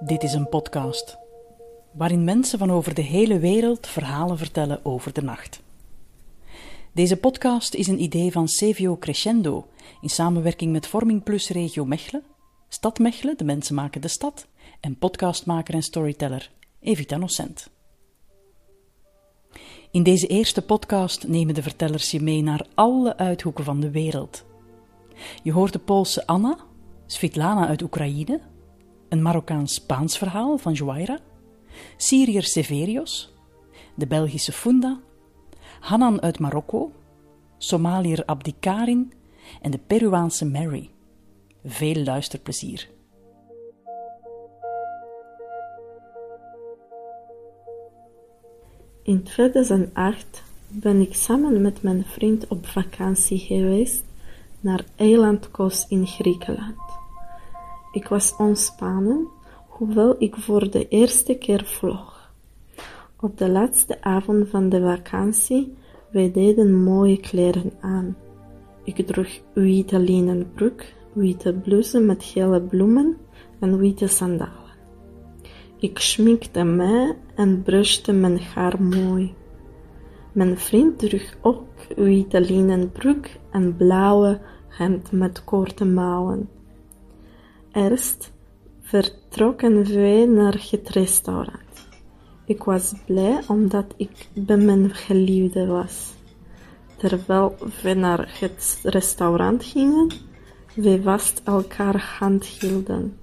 Dit is een podcast waarin mensen van over de hele wereld verhalen vertellen over de nacht. Deze podcast is een idee van CVO Crescendo in samenwerking met Vorming Plus Regio Mechelen, Stad Mechelen, de mensen maken de stad, en podcastmaker en storyteller Evita Nocent. In deze eerste podcast nemen de vertellers je mee naar alle uithoeken van de wereld. Je hoort de Poolse Anna, Svitlana uit Oekraïne, een Marokkaans-Spaans verhaal van Joaira, Syriër Severios, de Belgische Funda, Hanan uit Marokko, Somaliër Abdikarin en de Peruaanse Mary. Veel luisterplezier. In 2008 ben ik samen met mijn vriend op vakantie geweest naar eiland Kos in Griekenland. Ik was ontspannen, hoewel ik voor de eerste keer vlog. Op de laatste avond van de vakantie, wij deden mooie kleren aan. Ik droeg witte linnen broek, witte blouse met gele bloemen en witte sandalen. Ik schminkte mij en bruste mijn haar mooi. Mijn vriend droeg ook witte linnen broek en blauwe hemd met korte mouwen. Eerst vertrokken wij naar het restaurant. Ik was blij omdat ik bij mijn geliefde was. Terwijl we naar het restaurant gingen, we vast elkaar hand hielden.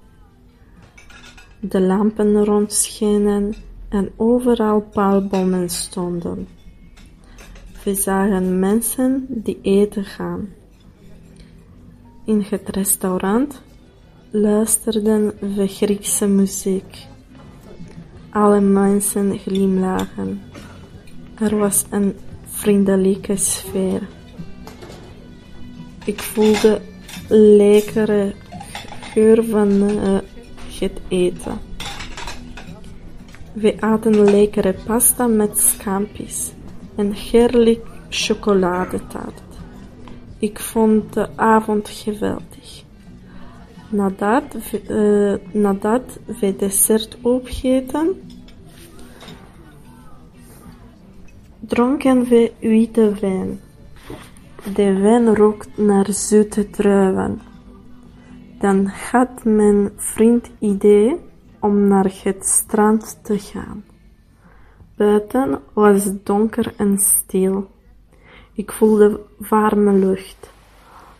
De lampen rondschenen en overal paalbomen stonden. We zagen mensen die eten gaan. In het restaurant luisterden we Griekse muziek. Alle mensen glimlachen. Er was een vriendelijke sfeer. Ik voelde lekkere geur van uh, het eten. We aten lekkere pasta met scampis en heerlijk chocoladetaart. Ik vond de avond geweldig. Nadat, uh, nadat we dessert opgeten, dronken we witte wijn. De wijn rook naar zoete druiven. Dan had mijn vriend idee om naar het strand te gaan. Buiten was het donker en stil. Ik voelde warme lucht.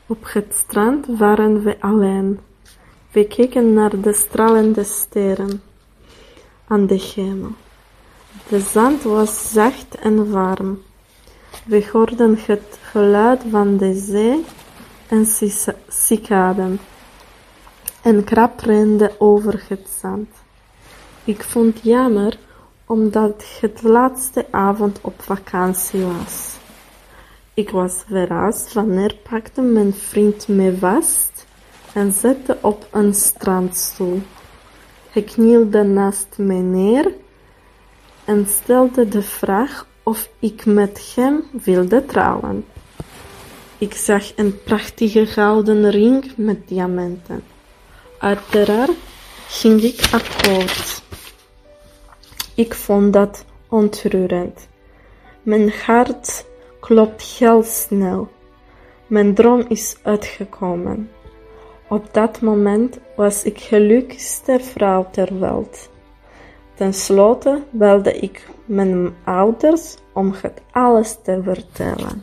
Op het strand waren we alleen. We keken naar de stralende sterren aan de hemel. De zand was zacht en warm. We hoorden het geluid van de zee en cicaden. Een krab rende over het zand. Ik vond jammer omdat het laatste avond op vakantie was. Ik was verrast wanneer pakte mijn vriend me vast en zette op een strandstoel. Hij knielde naast mij neer en stelde de vraag of ik met hem wilde trouwen. Ik zag een prachtige gouden ring met diamanten. Uiteraard ging ik akkoord. Ik vond dat ontroerend. Mijn hart klopt heel snel. Mijn droom is uitgekomen. Op dat moment was ik gelukkigste vrouw ter wereld. Ten slotte belde ik mijn ouders om het alles te vertellen.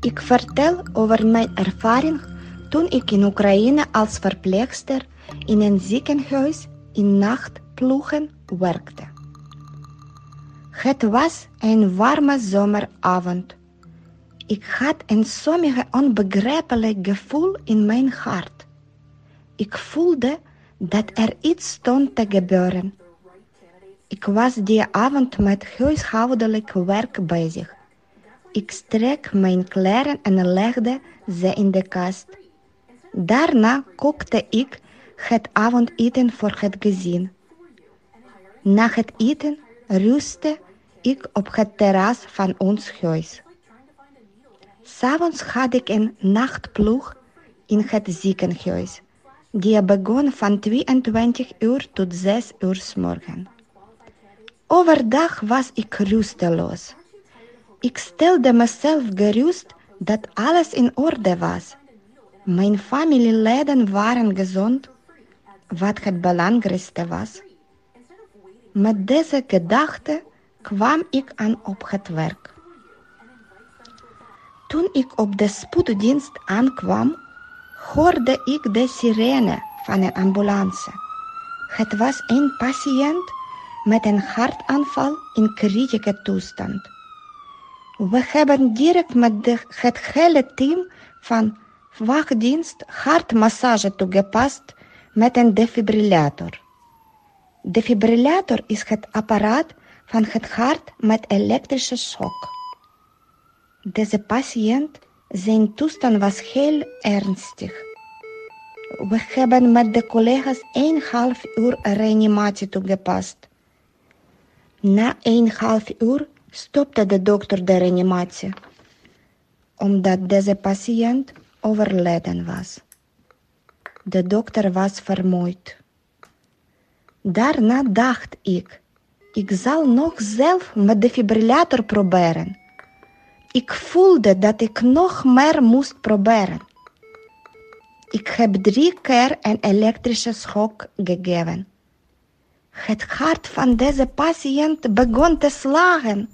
Ik vertel over mijn ervaring toen ik in Oekraïne als verpleegster in een ziekenhuis in nachtploegen werkte. Het was een warme zomeravond. Ik had een sommige onbegrijpelijk gevoel in mijn hart. Ik voelde dat er iets stond te gebeuren. Ik was die avond met huishoudelijk werk bezig. Ik strek mijn kleren en legde ze in de kast. Daarna kookte ik het avondeten voor het gezin. Na het eten rustte ik op het terras van ons huis. S'avonds had ik een nachtploeg in het ziekenhuis. Die begon van 22 uur tot 6 uur s morgen. Overdag was ik rusteloos. Ik stelde mezelf gerust dat alles in orde was. Mijn familieleden waren gezond, wat het belangrijkste was. Met deze gedachte kwam ik aan op het werk. Toen ik op de spoeddienst aankwam, hoorde ik de sirene van een ambulance. Het was een patiënt met een hartaanval in kritieke toestand. We hebben direct met de, het hele team van wachtdienst hartmassage toegepast met een defibrillator. Defibrillator is het apparaat van het hart met elektrische shock. Deze patiënt, zijn toestand was heel ernstig. We hebben met de collega's een half uur reanimatie toegepast. Na een half uur stopte de dokter de reanimatie, omdat deze patiënt overleden was. De dokter was vermoeid. Daarna dacht ik, ik zal nog zelf met de defibrillator proberen. Ik voelde dat ik nog meer moest proberen. Ik heb drie keer een elektrische schok gegeven. Het hart van deze patiënt begon te slagen.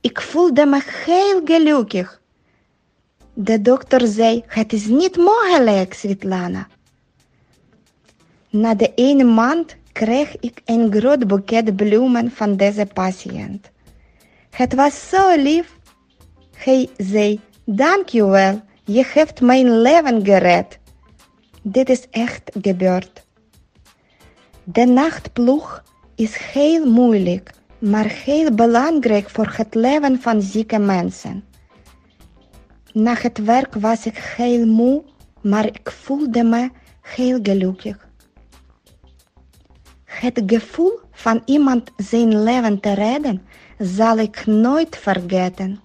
Ik voelde me heel gelukkig. De dokter zei, het is niet mogelijk, Svetlana. Na de ene maand kreeg ik een groot boeket bloemen van deze patiënt. Het was zo lief. Hij zei, dankjewel, je hebt mijn leven gered. Dit is echt gebeurd. De nachtploeg is heel moeilijk, maar heel belangrijk voor het leven van zieke mensen. Na het werk was ik heel moe, maar ik voelde me heel gelukkig. Het gevoel van iemand zijn leven te redden zal ik nooit vergeten.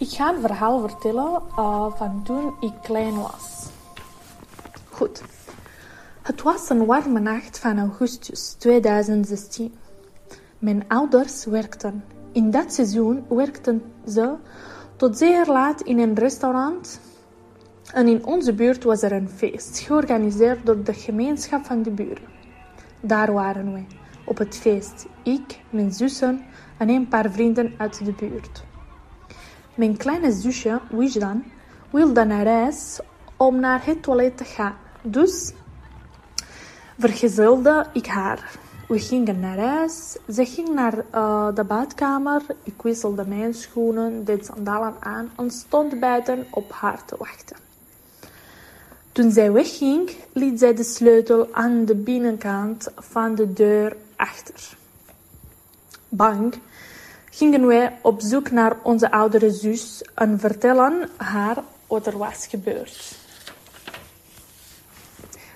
Ik ga een verhaal vertellen uh, van toen ik klein was. Goed. Het was een warme nacht van augustus 2016. Mijn ouders werkten. In dat seizoen werkten ze tot zeer laat in een restaurant. En in onze buurt was er een feest, georganiseerd door de gemeenschap van de buren. Daar waren we, op het feest. Ik, mijn zussen en een paar vrienden uit de buurt. Mijn kleine zusje, Wijdan, wilde naar huis om naar het toilet te gaan. Dus vergezelde ik haar. We gingen naar huis. Ze ging naar uh, de badkamer. Ik wisselde mijn schoenen, deed sandalen aan en stond buiten op haar te wachten. Toen zij wegging, liet zij de sleutel aan de binnenkant van de deur achter. Bang gingen wij op zoek naar onze oudere zus en vertellen haar wat er was gebeurd.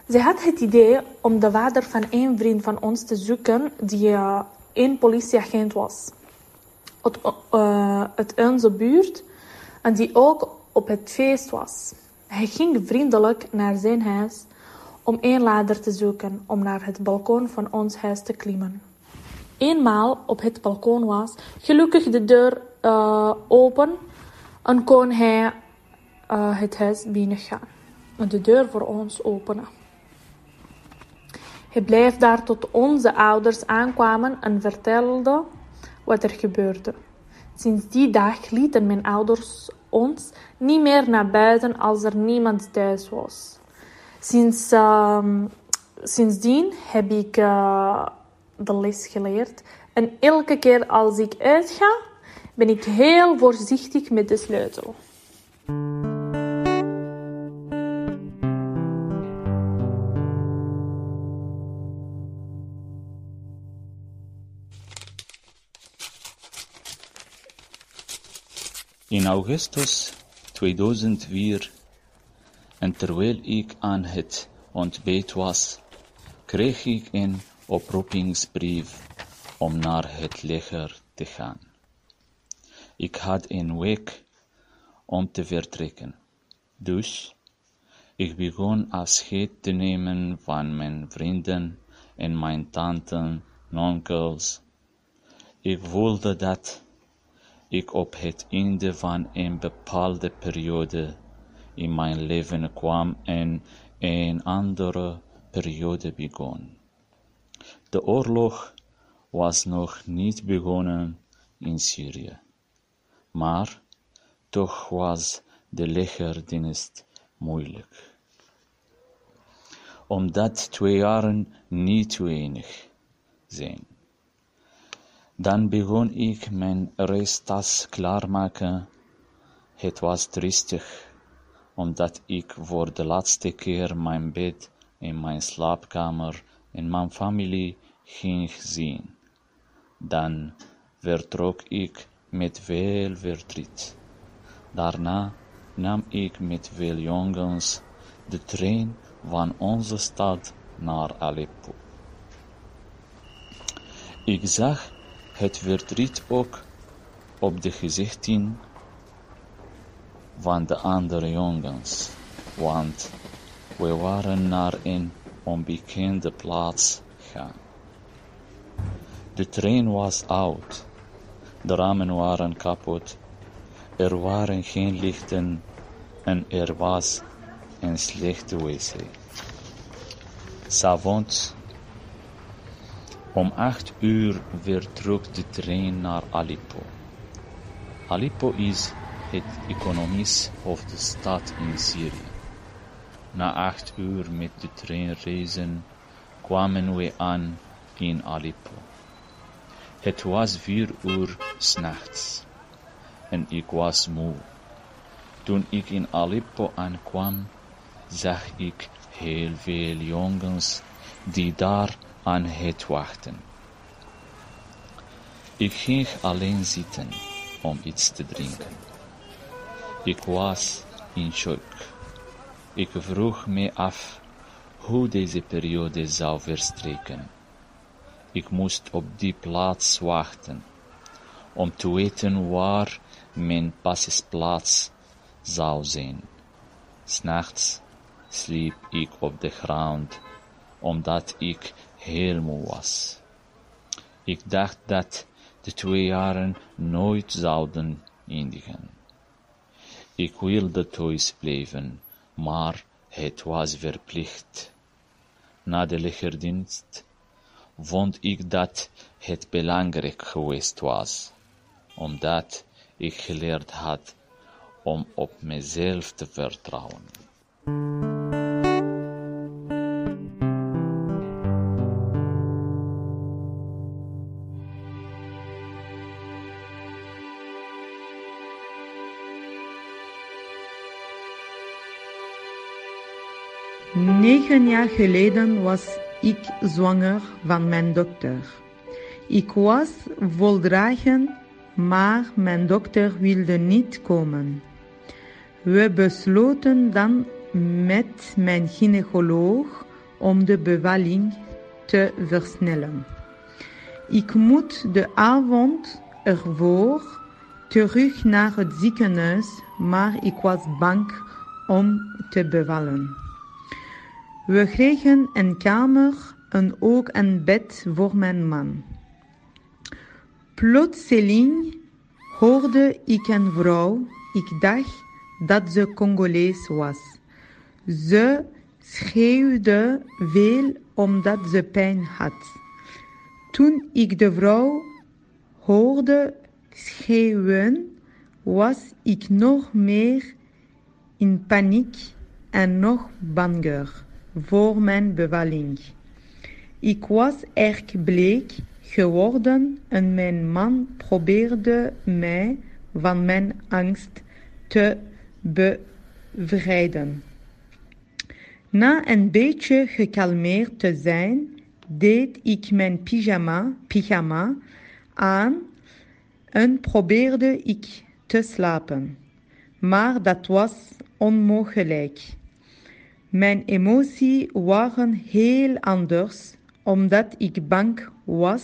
Zij had het idee om de vader van een vriend van ons te zoeken die een politieagent was. Uit, uh, uit onze buurt en die ook op het feest was. Hij ging vriendelijk naar zijn huis om een ladder te zoeken om naar het balkon van ons huis te klimmen. Eenmaal op het balkon was, gelukkig de deur uh, open en kon hij uh, het huis binnengaan en de deur voor ons openen. Hij bleef daar tot onze ouders aankwamen en vertelde wat er gebeurde. Sinds die dag lieten mijn ouders ons niet meer naar buiten als er niemand thuis was. Sinds, uh, sindsdien heb ik uh, de les geleerd. En elke keer als ik uitga, ben ik heel voorzichtig met de sleutel. In augustus 2004, en terwijl ik aan het ontbijt was, kreeg ik een oproepingsbrief om naar het leger te gaan. Ik had een week om te vertrekken, dus ik begon afscheid te nemen van mijn vrienden en mijn tanten en onkels. Ik voelde dat ik op het einde van een bepaalde periode in mijn leven kwam en een andere periode begon. De oorlog was nog niet begonnen in Syrië, maar toch was de legerdienst moeilijk. Omdat twee jaren niet weinig zijn. Dan begon ik mijn reistas klaarmaken. Het was tristig, omdat ik voor de laatste keer mijn bed in mijn slaapkamer en mijn familie ging zien. Dan vertrok ik met veel verdriet. Daarna nam ik met veel jongens de trein van onze stad naar Aleppo. Ik zag het verdriet ook op de gezichten van de andere jongens, want we waren naar een onbekende plaats gaan. De trein was oud, de ramen waren kapot, er waren geen lichten en er was een slechte wc. S'avonds om acht uur vertrok de trein naar Aleppo. Aleppo is het economisch hoofdstad in Syrië. Na acht uur met de trein reizen kwamen we aan in Aleppo. Het was vier uur s'nachts en ik was moe. Toen ik in Aleppo aankwam, zag ik heel veel jongens die daar aan het wachten. Ik ging alleen zitten om iets te drinken. Ik was in shock. Ik vroeg me af hoe deze periode zou verstreken. Ik moest op die plaats wachten, om te weten waar mijn passesplaats zou zijn. S'nachts sliep ik op de grond, omdat ik heel moe was. Ik dacht dat de twee jaren nooit zouden eindigen. Ik wilde thuis blijven, maar het was verplicht. Na de legerdienst vond ik dat het belangrijk geweest was, omdat ik geleerd had om op mezelf te vertrouwen. Negen jaar geleden was ik zwanger van mijn dokter. Ik was voldragen, maar mijn dokter wilde niet komen. We besloten dan met mijn gynaecoloog om de bevalling te versnellen. Ik moet de avond ervoor terug naar het ziekenhuis, maar ik was bang om te bevallen. We kregen een kamer en ook een bed voor mijn man. Plotseling hoorde ik een vrouw. Ik dacht dat ze Congolees was. Ze schreeuwde veel omdat ze pijn had. Toen ik de vrouw hoorde schreeuwen, was ik nog meer in paniek en nog banger voor mijn bevalling. Ik was erg bleek geworden en mijn man probeerde mij van mijn angst te bevrijden. Na een beetje gekalmeerd te zijn, deed ik mijn pyjama, pyjama aan en probeerde ik te slapen. Maar dat was onmogelijk. Mijn emoties waren heel anders, omdat ik bang was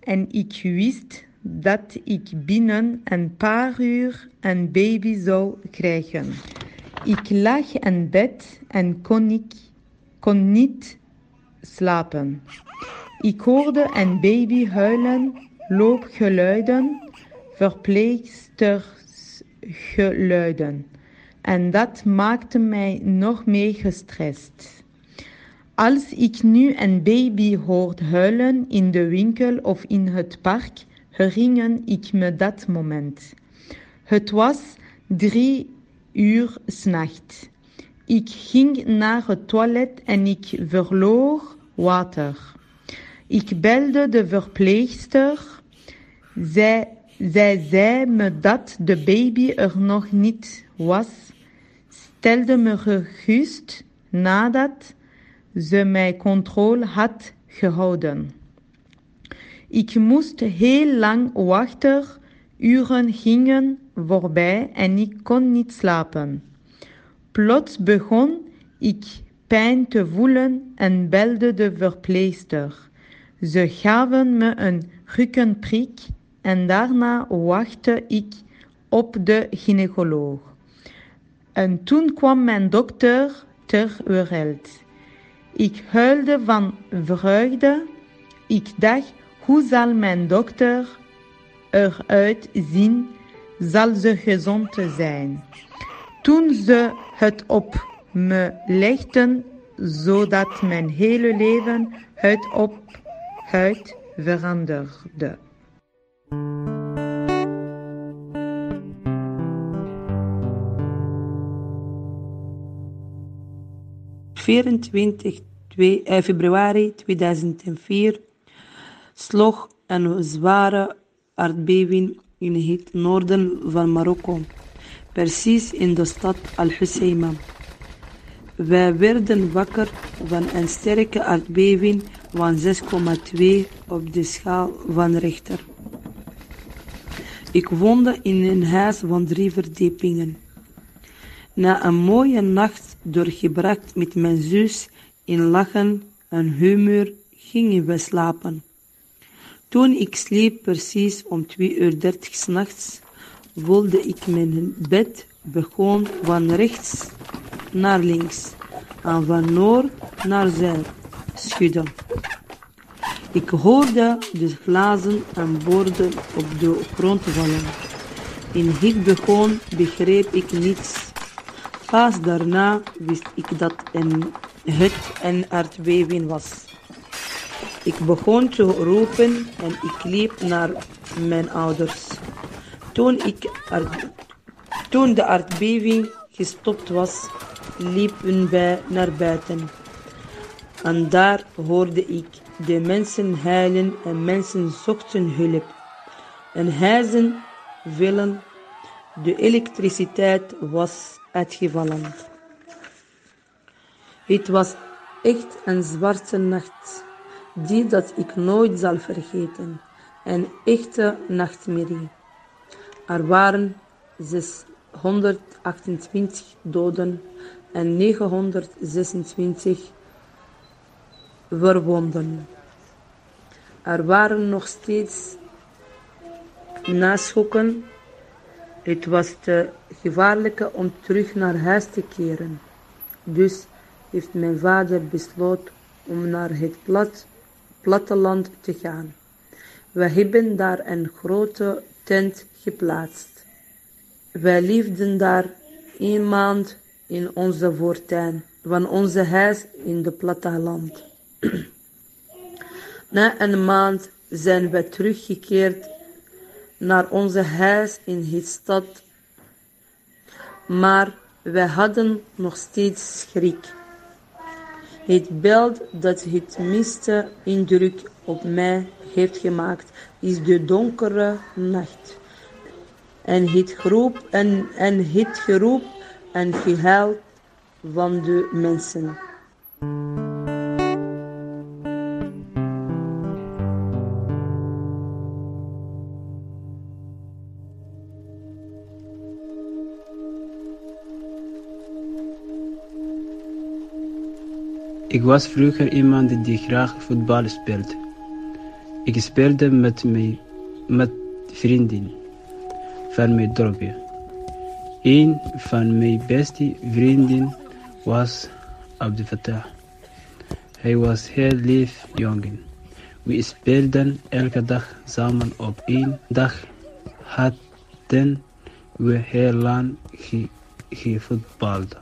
en ik wist dat ik binnen een paar uur een baby zou krijgen. Ik lag in bed en kon, ik, kon niet slapen. Ik hoorde een baby huilen, loopgeluiden, verpleegstersgeluiden. En dat maakte mij nog meer gestrest. Als ik nu een baby hoorde huilen in de winkel of in het park, herinner ik me dat moment. Het was drie uur s'nachts. Ik ging naar het toilet en ik verloor water. Ik belde de verpleegster. Zij, zij zei me dat de baby er nog niet was, stelde me gerust nadat ze mij controle had gehouden. Ik moest heel lang wachten, uren gingen voorbij en ik kon niet slapen. Plots begon ik pijn te voelen en belde de verpleegster. Ze gaven me een rukkenprik en daarna wachtte ik op de gynaecoloog. En toen kwam mijn dokter ter wereld. Ik huilde van vreugde. Ik dacht, hoe zal mijn dokter eruit zien? Zal ze gezond zijn? Toen ze het op me legden, zodat mijn hele leven huid op huid veranderde. Eh, februari 2004 sloeg een zware aardbeving in het noorden van Marokko, precies in de stad Al-Husseima. Wij werden wakker van een sterke aardbeving van 6,2 op de schaal van Richter. Ik woonde in een huis van drie verdiepingen. Na een mooie nacht doorgebracht met mijn zus in lachen en humor gingen we slapen. Toen ik sliep precies om 2 uur 30 s'nachts, voelde ik mijn bed begon van rechts naar links en van noord naar zuid schudden. Ik hoorde de glazen en borden op de grond vallen. In het begon begreep ik niets. Pas daarna wist ik dat een, het een aardbeving was. Ik begon te roepen en ik liep naar mijn ouders. Toen, ik toen de aardbeving gestopt was, liepen wij naar buiten. En daar hoorde ik de mensen huilen en mensen zochten hulp. En huizen vielen, de elektriciteit was uitgevallen. Het was echt een zwarte nacht, die dat ik nooit zal vergeten. Een echte nachtmerrie. Er waren 628 doden en 926 verwonden. Er waren nog steeds naschokken. Het was te gevaarlijk om terug naar huis te keren. Dus heeft mijn vader besloten om naar het plat, platteland te gaan. We hebben daar een grote tent geplaatst. Wij leefden daar een maand in onze voortuin van onze huis in het platteland. Na een maand zijn we teruggekeerd naar onze huis in het stad, maar we hadden nog steeds schrik. Het beeld dat het meeste indruk op mij heeft gemaakt, is de donkere nacht. En het geroep en, en het geroep en gehuil van de mensen. Ik was vroeger iemand die graag voetbal speelde. Ik speelde met, mijn, met vrienden van mijn dorpje. Een van mijn beste vrienden was Abdel Fattah. Hij was heel lief jongen. We speelden elke dag samen op één dag. Hadden we heel lang ge gevoetbald.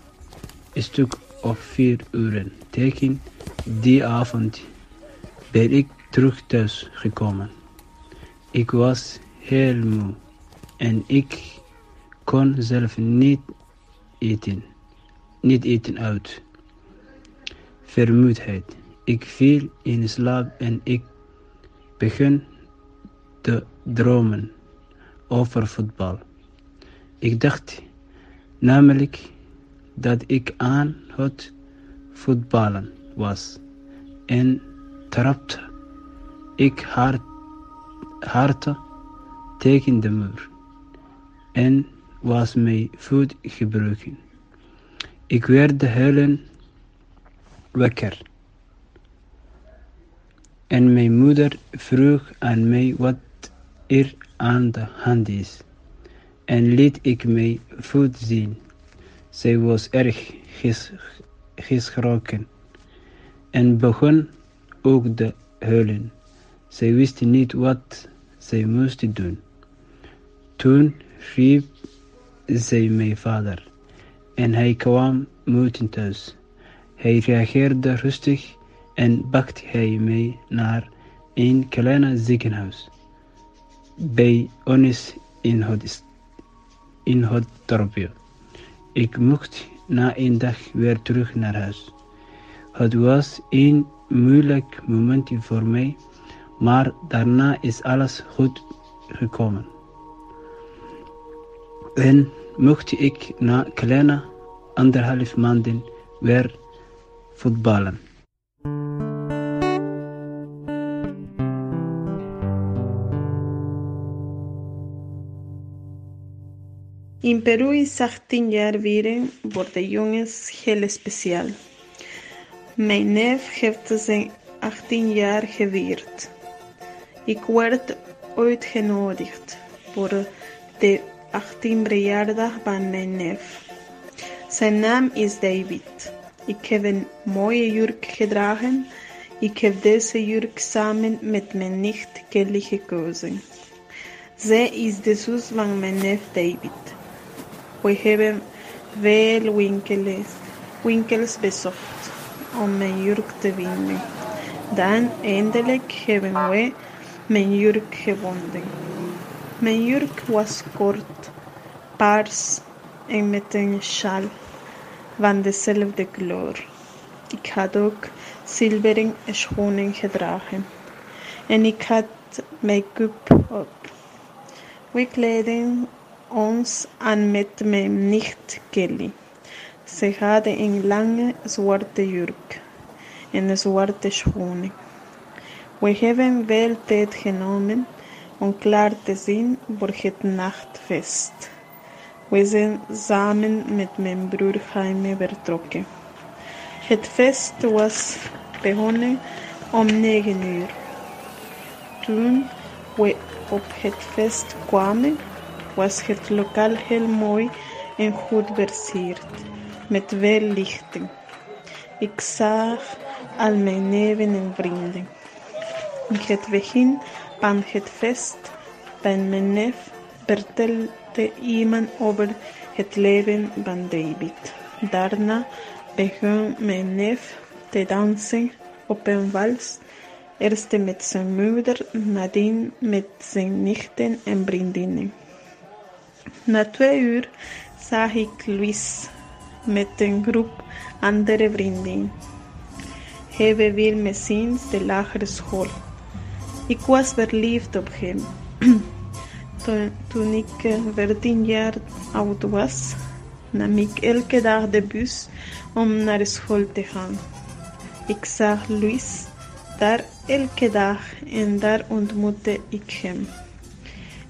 Een stuk of vier uren. Tegen die avond ben ik terug thuis gekomen. Ik was heel moe en ik kon zelf niet eten. Niet eten uit. Vermoeidheid. Ik viel in slaap en ik begon te dromen over voetbal. Ik dacht namelijk dat ik aan het voetballen was en trapte ik hard, hard tegen de muur en was mijn voet gebroken. Ik werd huilen wakker. En mijn moeder vroeg aan mij wat er aan de hand is. En liet ik mijn voet zien. Zij was erg ges geschrokken en begon ook te huilen. Zij wist niet wat zij moest doen. Toen riep zij mijn vader en hij kwam moeten thuis. Hij reageerde rustig en bracht hij mij naar een klein ziekenhuis bij ons in in het dorpje. Ik mocht na een dag weer terug naar huis. Het was een moeilijk moment voor mij, maar daarna is alles goed gekomen. En mocht ik na kleine anderhalf maanden weer voetballen. In Peru is 18 jaar vieren voor de jongens heel speciaal. Mijn neef heeft zijn 18 jaar gevierd. Ik werd uitgenodigd voor de 18 verjaardag van mijn neef. Zijn naam is David. Ik heb een mooie jurk gedragen. Ik heb deze jurk samen met mijn nicht Kelly gekozen. Zij is de zus van mijn neef David. We hebben veel winkels, winkels bezocht om mijn jurk te vinden. Dan eindelijk hebben we mijn jurk gevonden. Mijn jurk was kort, paars en met een sjaal van dezelfde kleur. Ik had ook zilveren schoenen gedragen en ik had make-up op. We kleden ons aan met mijn nicht Kelly. Ze hadden een lange zwarte jurk en zwarte schoenen. We hebben veel tijd genomen om klaar te zijn voor het nachtfeest. We zijn samen met mijn broer Jaime vertrokken. Het feest was begonnen om negen uur. Toen we op het feest kwamen, was het heel mooi en goed versierd, met veel lichten. Ik zag al mijn neven en vrienden. In het begin van het feest van mijn neef vertelde iemand over het leven van David. Daarna begon mijn neef te dansen op een wals, eerst met zijn moeder, nadien met zijn nichten en vriendinnen. Na twee uur zag ik Luis met een groep andere vrienden. Hij wil me sinds de lagere school. Ik was verliefd op hem. Toen ik veertien jaar oud was, nam ik elke dag de bus om naar school te gaan. Ik zag Luis daar elke dag en daar ontmoette ik hem.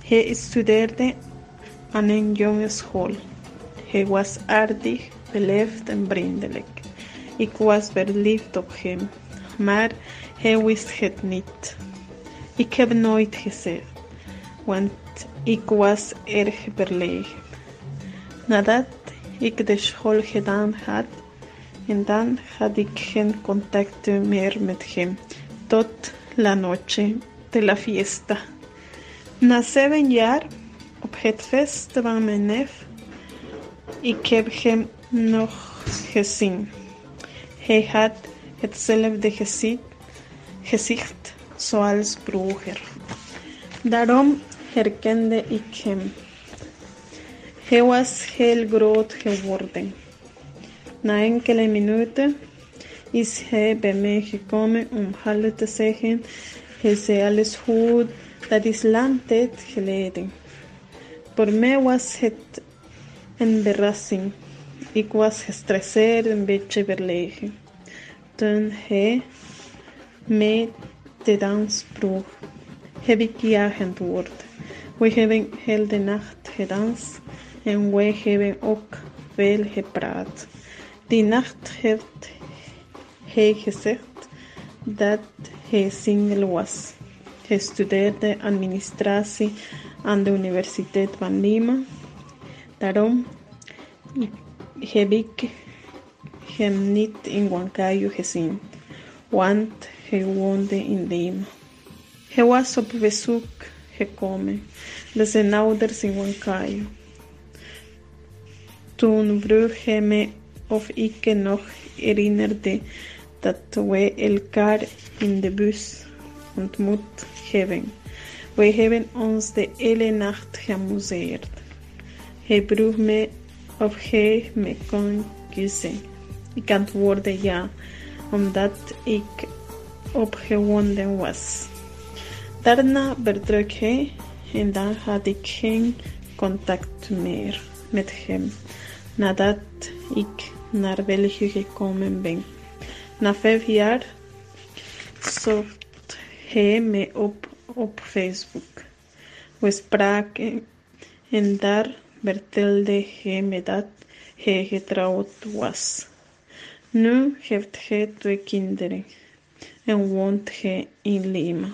Hij studeerde aan een Hall. He was aardig, beleefd and vriendelijk. It was verliefd op hem, maar hij wist het niet. Ik heb nooit gezegd, want ik was erg verlegen. Nadat ik de school gedaan had, en dan had ik geen contact meer met hem, tot la noche de la fiesta. Na zeven jaar, het feest van mijn neef, ik heb hem nog gezien. Hij had hetzelfde gezicht, gezicht zoals vroeger. Daarom herkende ik hem. Hij was heel groot geworden. Na enkele minuten is hij bij mij gekomen om hallo te zeggen. Hij zei alles goed, dat is lang tijd geleden. Voor mij was het een verrassing. Ik was gestresseerd, een beetje verlegen. Toen hij mij de dans vroeg, heb ik ja geantwoord. We hebben heel de nacht gedanst en we hebben ook veel gepraat. Die nacht heeft hij gezegd dat hij single was. Hij studeerde administratie aan de Universiteit van Lima. Daarom heb ik hem niet in Huancayo gezien, want hij woonde in Lima. Hij was op bezoek gekomen bij zijn ouders in Huancayo. Toen vroeg hij me of ik nog herinnerde dat we elkaar in de bus ontmoet hebben. We hebben ons de hele nacht geamuseerd. Hij vroeg me of hij me kon kussen. Ik antwoordde ja, omdat ik opgewonden was. Daarna vertrok hij en dan had ik geen contact meer met hem nadat ik naar België gekomen ben. Na vijf jaar zocht hij me op op Facebook. We spraken en daar vertelde hij me dat hij getrouwd was. Nu heeft hij twee kinderen en woont hij in Lima.